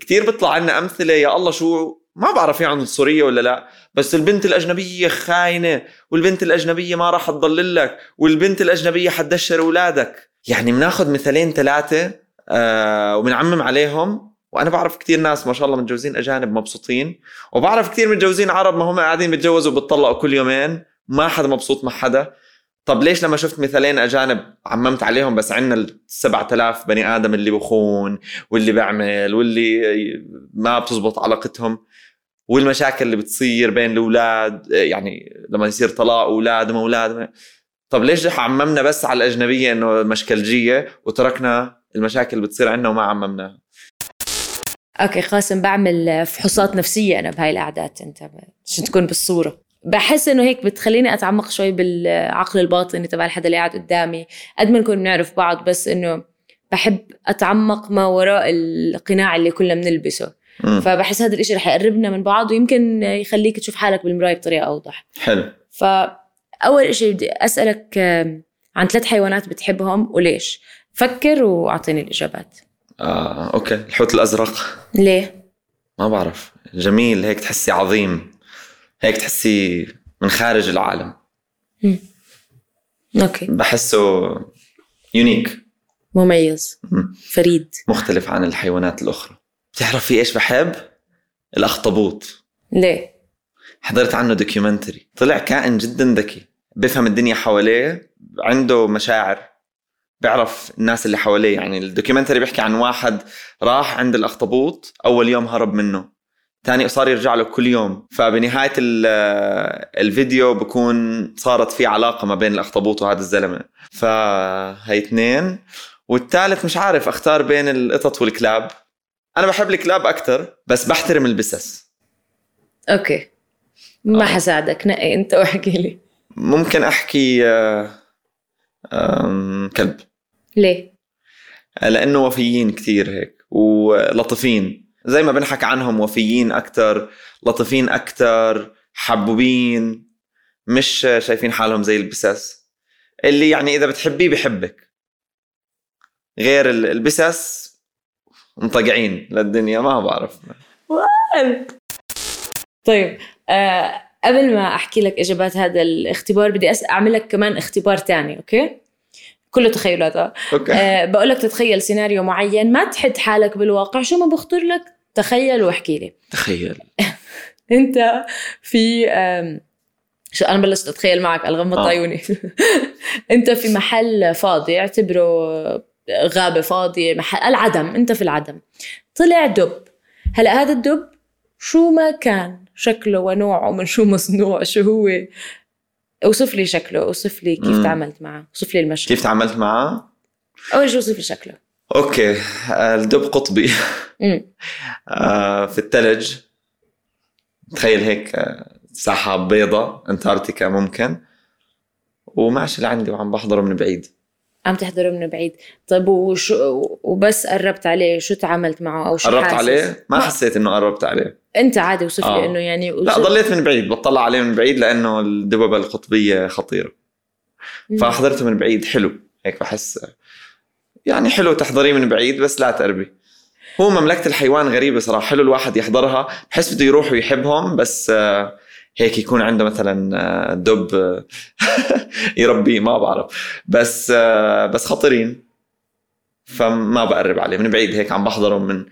كتير بيطلع عنا أمثلة يا الله شو؟ ما بعرف في عنصريه ولا لا. بس البنت الأجنبية خاينة والبنت الأجنبية ما راح تضل لك والبنت الأجنبية حتدشر أولادك. يعني بناخذ مثالين ثلاثة آه وبنعمم عليهم. وأنا بعرف كثير ناس ما شاء الله متجوزين أجانب مبسوطين. وبعرف كثير متجوزين عرب ما هم قاعدين بيتجوزوا وبتطلقوا كل يومين. ما حدا مبسوط مع حدا. طب ليش لما شفت مثالين أجانب عممت عليهم بس عندنا ال 7000 بني آدم اللي بخون واللي بيعمل واللي ما بتزبط علاقتهم؟ والمشاكل اللي بتصير بين الأولاد يعني لما يصير طلاق أولاد وما أولاد. طب ليش عممنا بس على الأجنبية إنه مشكلجية وتركنا المشاكل اللي بتصير عندنا وما عممناها. أوكي قاسم بعمل فحوصات نفسية أنا بهاي القعدات أنت عشان تكون بالصورة؟ بحس إنه هيك بتخليني أتعمق شوي بالعقل الباطني تبع الحدا اللي قاعد قدامي قد ما نكون بنعرف بعض بس إنه بحب أتعمق ما وراء القناع اللي كلنا بنلبسه. فبحس هذا الإشي رح يقربنا من بعض ويمكن يخليك تشوف حالك بالمراية بطريقة أوضح. حلو. فأول إشي بدي أسألك عن ثلاث حيوانات بتحبهم وليش؟ فكر وأعطيني الإجابات. آه، أوكي. الحوت الأزرق؟ ليه؟ ما بعرف. جميل. هيك تحسي عظيم. هيك تحسي من خارج العالم. أوكي. بحسه unique مميز. مم. فريد. مختلف عن الحيوانات الأخرى. بتعرفي إيش بحب؟ الأخطبوط. ليه؟ حضرت عنه documentary طلع كائن جدا ذكي. بفهم الدنيا حواليه. عنده مشاعر. بيعرف الناس اللي حواليه. يعني ال documentary بيحكي عن واحد راح عند الأخطبوط أول يوم هرب منه. تاني صار يرجع له كل يوم. فبنهاية ال- الفيديو بكون صارت في علاقة ما بين الأخطبوط وهذا الزلمة. فهي اثنين. والثالث مش عارف أختار بين القطط والكلاب. أنا بحب الكلاب أكثر بس بحترم البسس. أوكي. ما آه. حساعدك نقي أنت واحكي لي. ممكن أحكي آه، كلب. ليه؟ لأنه وفيين كثير هيك ولطيفين زي ما بنحكى عنهم وفيين أكثر لطيفين أكثر حبوبين. مش شايفين حالهم زي البسس اللي يعني إذا بتحبيه بحبك. غير ال- البسس مطقعين للدنيا ما بعرف. طيب آه قبل ما أحكي لك إجابات هذا الاختبار بدي. أعمل لك كمان اختبار تاني أوكي؟ كله تخيلات آه. أوكي. آه بقول لك تتخيل سيناريو معين ما تحط حالك بالواقع. شو ما بخطر لك تخيل واحكي لي. تخيل. أنت في شو أنا بلشت أتخيل معك الغمض آه. عيوني أنت في محل فاضي اعتبره غابة فاضية محل العدم أنت في العدم. طلع دب. هلأ هذا الدب شو ما كان شكله ونوعه من شو مصنوع شو هو؟ أوصف لي شكله أوصف لي كيف مم. تعاملت معه أوصف لي المشهد. كيف تعاملت معه؟ أول شيء أوصف لي شكله. أوكي. آه، الدب قطبي. آه، في الثلج تخيل هيك آه، ساحة بيضة أنتاركتيكا ممكن. وماشي لعندي وعم بحضره من بعيد. عم تحضره من بعيد. طيب وشو وبس قربت عليه شو تعاملت معه أو شو قربت حاسس؟ عليه؟ ما حسيت إنه قربت عليه. أنت عادي وصف لي آه. إنه يعني لا ضليت من بعيد بطلع عليه من بعيد لأنه الدببة القطبية خطيرة. مم. فحضرته من بعيد حلو. هيك بحس يعني حلو تحضريه من بعيد بس لا تقربي. هو مملكة الحيوان غريبة صراحة حلو الواحد يحضرها بحس بده يروح ويحبهم بس آه، هيك يكون عنده مثلا آه، دب آه، يربيه ما بعرف. بس آه، بس خطيرين. فما بقرب عليه. من بعيد هيك عم بحضرهم من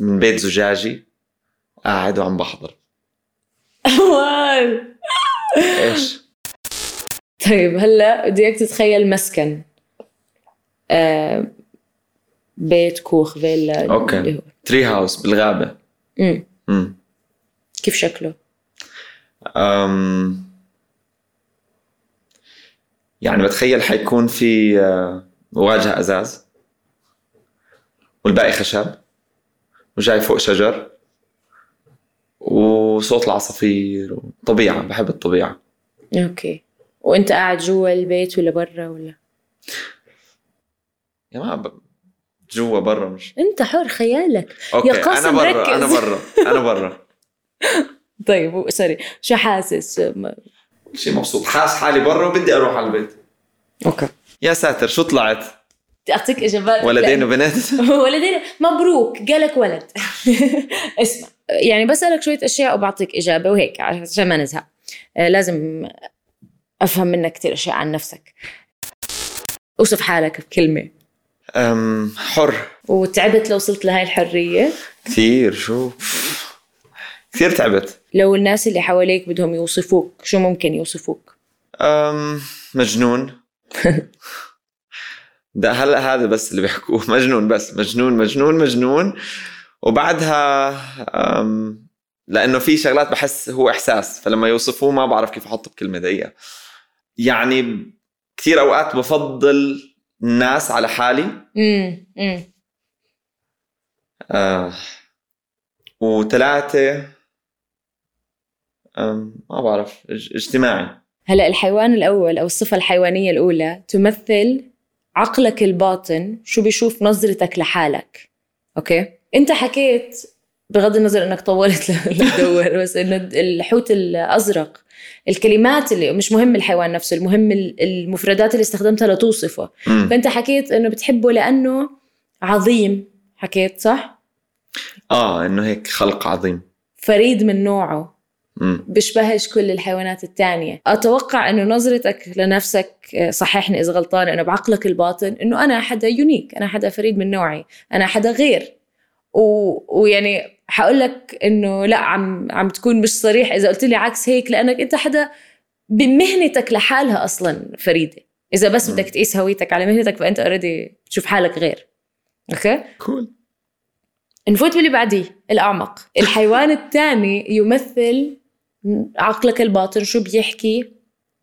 من بيت زجاجي. قاعد وعم بحضر. إيش؟ طيب هلأ بدي إياك تتخيل مسكن. آه بيت كوخ فيلا هو. tree house بالغابة. مم. امم كيف شكله؟ أم يعني بتخيل حيكون في آه، واجهة أزاز والباقي خشب وجاي فوق شجر وصوت العصافير طبيعة بحب الطبيعة. أوكي. وأنت قاعد جوا البيت ولا برا ولا؟ يا ما ب... جوا برا مش أنت حر خيالك. أوكي أنا قاسم برا ركز. أنا برا أنا برا. طيب sorry شو حاسس؟ شيء مبسوط حاس حالي برا وبدي أروح على البيت. أوكي. يا ساتر شو طلعت؟ بدي أعطيك إجابات. ولدين وبنت ولدين. مبروك جاك ولد. اسمع يعني بسألك شوية أشياء وبعطيك إجابة وهيك عشان ما نزهق. آه، لازم أفهم منك كثير أشياء عن نفسك. أوصف حالك بكلمة. أم حر. وتعبت لو وصلت لهاي الحرية؟ كثير شو؟ كثير تعبت. لو الناس اللي حواليك بدهم يوصفوك شو ممكن يوصفوك؟ أم مجنون. ده هلا هذا بس اللي بيحكوه. مجنون بس. مجنون مجنون مجنون. وبعدها أم لأنه في شغلات بحس هو إحساس فلما يوصفوه ما بعرف كيف أحطه بكلمة دقيقة. يعني كثير أوقات بفضل الناس على حالي. امم آه. وثلاثة أم، ما بعرف اج- اجتماعي. هلا الحيوان الأول أو الصفة الحيوانية الأولى تمثل عقلك الباطن شو بيشوف نظرتك لحالك. أوكي؟ أنت حكيت بغض النظر إنك طولت لتدور بس إنه الحوت الأزرق الكلمات اللي مش مهم الحيوان نفسه المهم ال- المفردات اللي استخدمتها لتوصفه. مم. فأنت حكيت إنه بتحبه لأنه عظيم حكيت صح؟ آه إنه هيك خلق عظيم. فريد من نوعه. بيشبهش كل الحيوانات التانية. أتوقع أنه نظرتك لنفسك آه، صححني إذا غلطانة أنه بعقلك الباطن أنه أنا حدا unique أنا حدا فريد من نوعي أنا حدا غير. و... ويعني حقول لك أنه لا عم عم تكون مش صريح. إذا قلت لي عكس هيك لأنك أنت حدا بمهنتك لحالها أصلا فريدة. إذا بس. بدك تقيس هويتك على مهنتك فأنت already بتشوف حالك غير. أوكي؟ cool نفوت باللي بعديه الأعمق. الحيوان الثاني يمثل عقلك الباطن شو بيحكي؟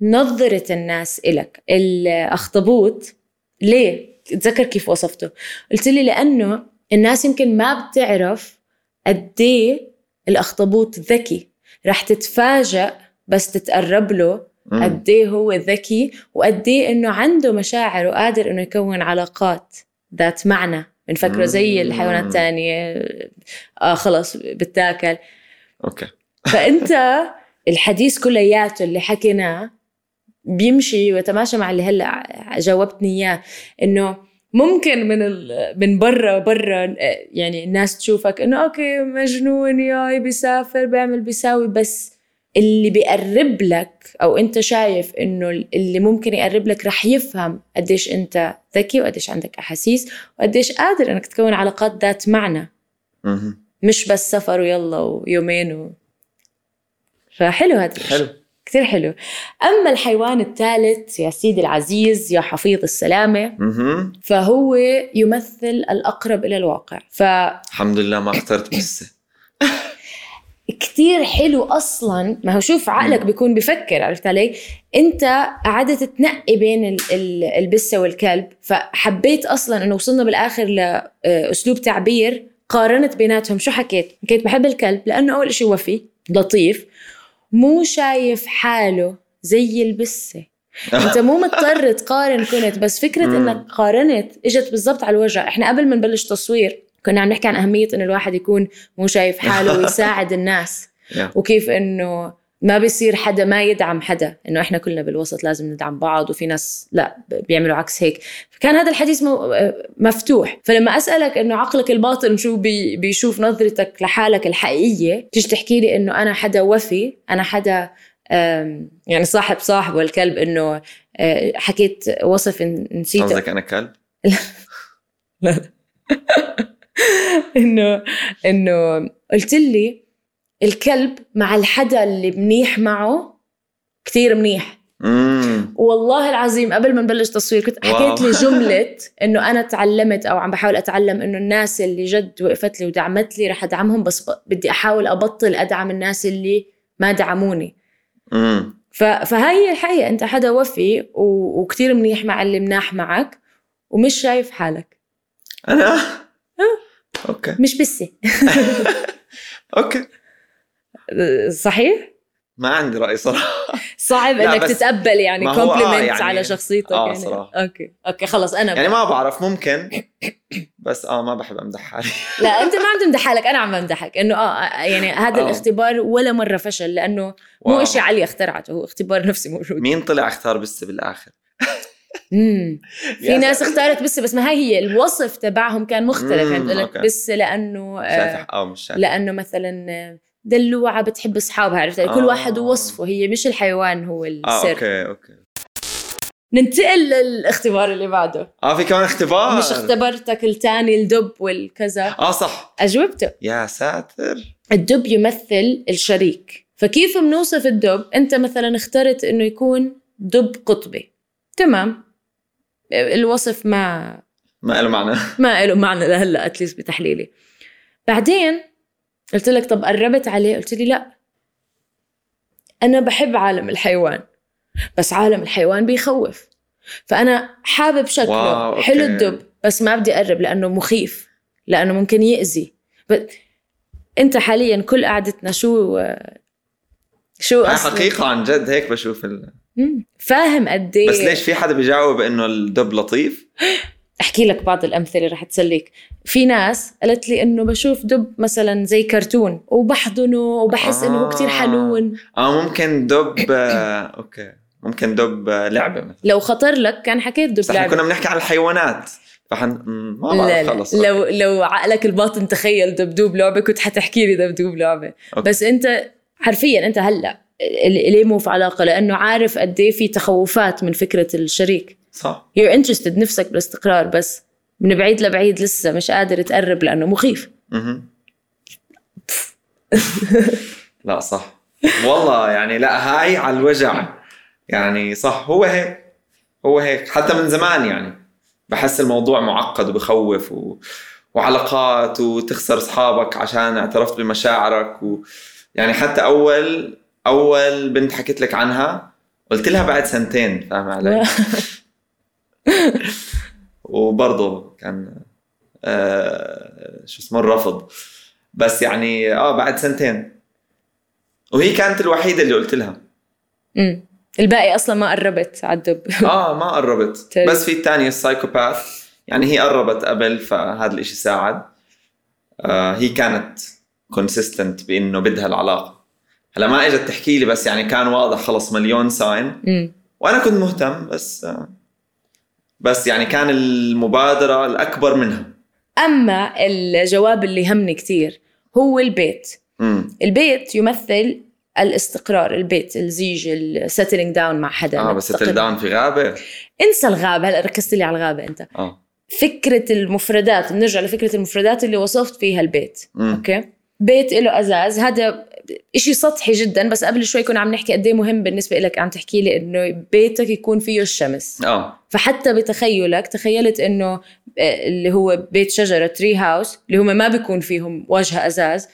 نظرة الناس إلك الأخطبوط. ليه؟ تذكر كيف وصفته. قلت لي لأنه الناس يمكن ما بتعرف قديه الأخطبوط ذكي. رح تتفاجأ بس تتقرب له. قديه هو ذكي وقديه إنه عنده مشاعر وقادر إنه يكون علاقات ذات معنى. بنفكره زي. الحيوانات الثانية آه خلص بتاكل. أوكي. فأنت الحديث كلياته اللي حكيناه بيمشي ويتماشى مع اللي هلأ جاوبتني إياه إنه ممكن من ال... من برا برا يعني الناس تشوفك إنه أوكي مجنون ياي بيسافر بيعمل بيساوي بس اللي بيقرب لك أو أنت شايف إنه اللي ممكن يقرب لك رح يفهم قديش أنت ذكي وقديش عندك أحاسيس وقديش قادر إنك تكون علاقات ذات معنى. مش بس سفر ويلا ويومين و... فحلو هذا الشيء. حلو. كثير حلو. أما الحيوان الثالث يا سيدي العزيز يا حفيظ السلامة مهم. فهو يمثل الأقرب إلى الواقع. الحمد لله ما اخترت بس فكتير حلو أصلا. ما هو شوف عقلك مم. بيكون بفكر عرفت علي؟ أنت قعدت تنقي بين ال- ال- البسة والكلب فحبيت أصلا أنه وصلنا بالآخر لأسلوب تعبير قارنت بيناتهم. شو حكيت؟ حكيت بحب الكلب لأنه أول إشي وفي لطيف مو شايف حاله زي البسة أنت مو مضطر تقارن كنت بس فكرة. إنك قارنت إجت بالضبط على الوجع إحنا قبل ما نبلش تصوير كنا عم نحكي عن أهمية إنه الواحد يكون مو شايف حاله ويساعد الناس. وكيف إنه ما بيصير حدا ما يدعم حدا. إنه إحنا كلنا بالوسط لازم ندعم بعض وفي ناس لا بيعملوا عكس هيك. فكان هذا الحديث مو مفتوح. فلما أسألك إنه عقلك الباطن شو بي بيشوف نظرتك لحالك الحقيقية تيجي تحكي لي إنه أنا حدا وفي أنا حدا يعني صاحب صاحبه الكلب إنه أه، حكيت وصف نسيته. قصدك أنا كلب؟ إنه إنه قلت لي الكلب مع الحدا اللي منيح معه كثير منيح. امم والله العظيم قبل ما نبلش تصوير كنت. حكيت لي جملة إنه أنا تعلمت أو عم بحاول أتعلم إنه الناس اللي جد وقفت لي ودعمت لي رح أدعمهم بس بدي أحاول أبطل أدعم الناس اللي ما دعموني. ف- فهاي هي الحقيقة أنت حدا وفي و- وكتير منيح مع اللي مناح معك ومش شايف حالك. أنا؟ أوكي. مش بسة أوكي. صحيح؟ ما عندي رأي صراحة صعب إنك تتقبل يعني هو آه، compliment يعني- على شخصيتك آه، يعني صراحة. أوكي أوكي خلص أنا يعني ما بعرف ممكن بس آه ما بحب أمدح حالي لا أنت ما عم تمدح حالك أنا عم بمدحك إنه آه يعني هذا آه. الاختبار ولا مرة فشل لأنه مو. شيء علي اخترعته هو اختبار نفسي موجود مين طلع اختار بسة بالآخر مم. في ناس. اختارت بسة بس ما هي هي الوصف تبعهم كان مختلف يعني بتقول لك. بسة لأنه آه، شايف آه مش شايف لأنه مثلا آه، دلوعة بتحب أصحابها عرفت؟ يعني كل آه. واحد ووصفه هي مش الحيوان هو آه السر. أوكي أوكي. ننتقل للاختبار اللي بعده. آه في كمان اختبار. مش اختبرتك الثاني الدب والكذا. آه صح. أجوبته. يا ساتر. الدب يمثل الشريك. فكيف بنوصف الدب؟ أنت مثلا اخترت إنه يكون دب قطبي. تمام. الوصف ما ما له معنى. ما له معنى لهلأ اتليست بتحليلي. بعدين قلت لك طب قربت عليه؟ قلت لي لا. أنا بحب عالم الحيوان بس عالم الحيوان بيخوف. فأنا حابب شكله. واو،. حلو الدب بس ما بدي أقرب لأنه مخيف لأنه ممكن يأذي. ب... أنت حاليا كل قعدتنا شو شو هاي أصلاً؟ حقيقة عن جد هيك بشوف ال... فاهم قد إيه؟ بس ليش في حدا بيجاوب إنه الدب لطيف؟ أحكي لك بعض الأمثلة رح تسليك. في ناس قالت لي إنه بشوف دب مثلا زي كرتون وبحضنه وبحس إنه هو كتير آه. حنون آه ممكن دب آه، أوكي. ممكن دب آه، لعبة مثلا. لو خطر لك كان حكيت دب لعبة. كنا بنحكي عن الحيوانات. فحن ما لا بعرف لا خلص. لو لو عقلك الباطن تخيل دبدوب لعبة كنت حتحكي لي دبدوب لعبة. أوكي. بس أنت حرفيا أنت هلأ ليه مو في علاقة؟ لأنه عارف قد إيه في تخوفات من فكرة الشريك. صح. You're interested نفسك بالاستقرار بس. من بعيد لبعيد لسه مش قادر تقرب لأنه مخيف. لا صح. والله يعني لا هاي على الوجع. يعني صح هو هيك. هو هيك. حتى من زمان يعني. بحس الموضوع معقد وبخوف و... وعلاقات وتخسر أصحابك عشان اعترفت بمشاعرك و... يعني حتى اول أول بنت حكيت لك عنها قلت لها بعد سنتين فاهم علي؟ وبرضه كان آه شو اسمه الرفض. بس يعني آه بعد سنتين. وهي كانت الوحيدة اللي قلت لها. امم الباقي أصلا ما قربت على الدب. آه ما قربت. بس في الثانية ال psychopath. يعني هي قربت قبل فهذا الإشي ساعد. آه هي كانت consistent بإنه بدها العلاقة. هلا ما إجت تحكي لي بس يعني كان واضح خلص مليون sign وأنا كنت مهتم بس آه بس يعني كان المبادرة الأكبر منها. أما الجواب اللي همني كتير هو البيت. امم البيت يمثل الاستقرار البيت الزيج ال settling down مع حدا. آه بس تستقر. settle down في غابة. انسى الغابة هلا ركزت لي على الغابة أنت. آه. فكرة المفردات بنرجع لفكرة المفردات اللي وصفت فيها البيت. مم. أوكي؟ بيت له أزاز. هذا إشي سطحي جدا بس قبل شوي كنا عم نحكي قد إيه مهم بالنسبة لك عم تحكي لي إنه بيتك يكون فيه الشمس. آه. فحتى بتخيلك تخيلت إنه آه، اللي هو بيت شجرة tree house اللي هم ما بيكون فيهم واجهه أزاز.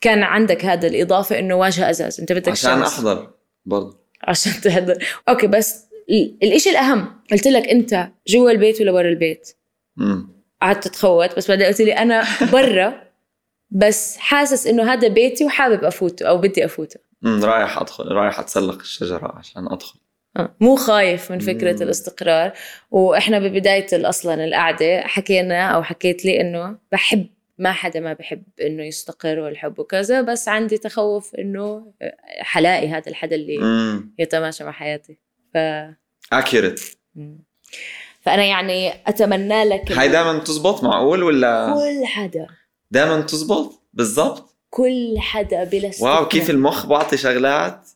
كان عندك هذا الإضافة إنه واجهه أزاز. أنت بدك عشان شمس. أحضر برضه عشان تحضر. أوكي بس ال- الإشي الأهم قلت لك أنت جوا البيت ولا برا البيت؟ امم قعدت تخوت بس بعدين قلت لي أنا برا بس حاسس إنه هذا بيتي وحابب أفوته أو بدي أفوته. امم رايح أدخل رايح أتسلق الشجرة عشان أدخل. آه، مو خايف من فكرة مم. الاستقرار. وإحنا ببداية أصلا القعدة حكينا أو حكيت لي إنه بحب ما حدا ما بحب إنه يستقر والحب وكذا بس عندي تخوف إنه حلاقي هذا الحدا اللي امم يتماشى مع حياتي. ف مم. فأنا يعني أتمنى لك هاي دائما تزبط معقول ولا؟ كل حدا. دائما تزبط بالضبط كل حدا بلا واو استثناء. كيف المخ بعطي شغلات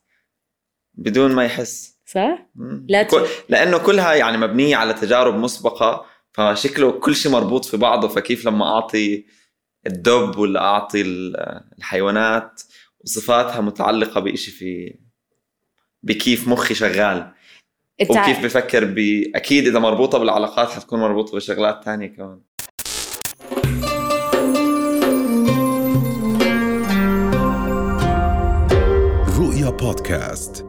بدون ما يحس صح؟ مم. لا كل... لأنه كلها يعني مبنية على تجارب مسبقة فشكله كل شيء مربوط في بعضه فكيف لما أعطي الدب ولا أعطي ال- الحيوانات وصفاتها متعلقة بإشي في بكيف مخي شغال التع- وكيف بفكر ب أكيد إذا مربوطة بالعلاقات حتكون مربوطة بشغلات تانية كمان بودكاست